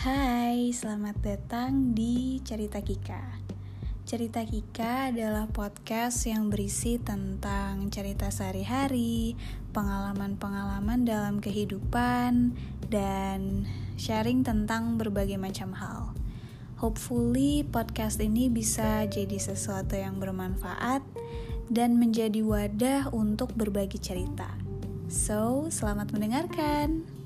Hai, selamat datang di Cerita Kika. Cerita Kika adalah podcast yang berisi tentang cerita sehari-hari, pengalaman-pengalaman dalam kehidupan, dan sharing tentang berbagai macam hal. Hopefully, podcast ini bisa jadi sesuatu yang bermanfaat dan menjadi wadah untuk berbagi cerita. So, selamat mendengarkan.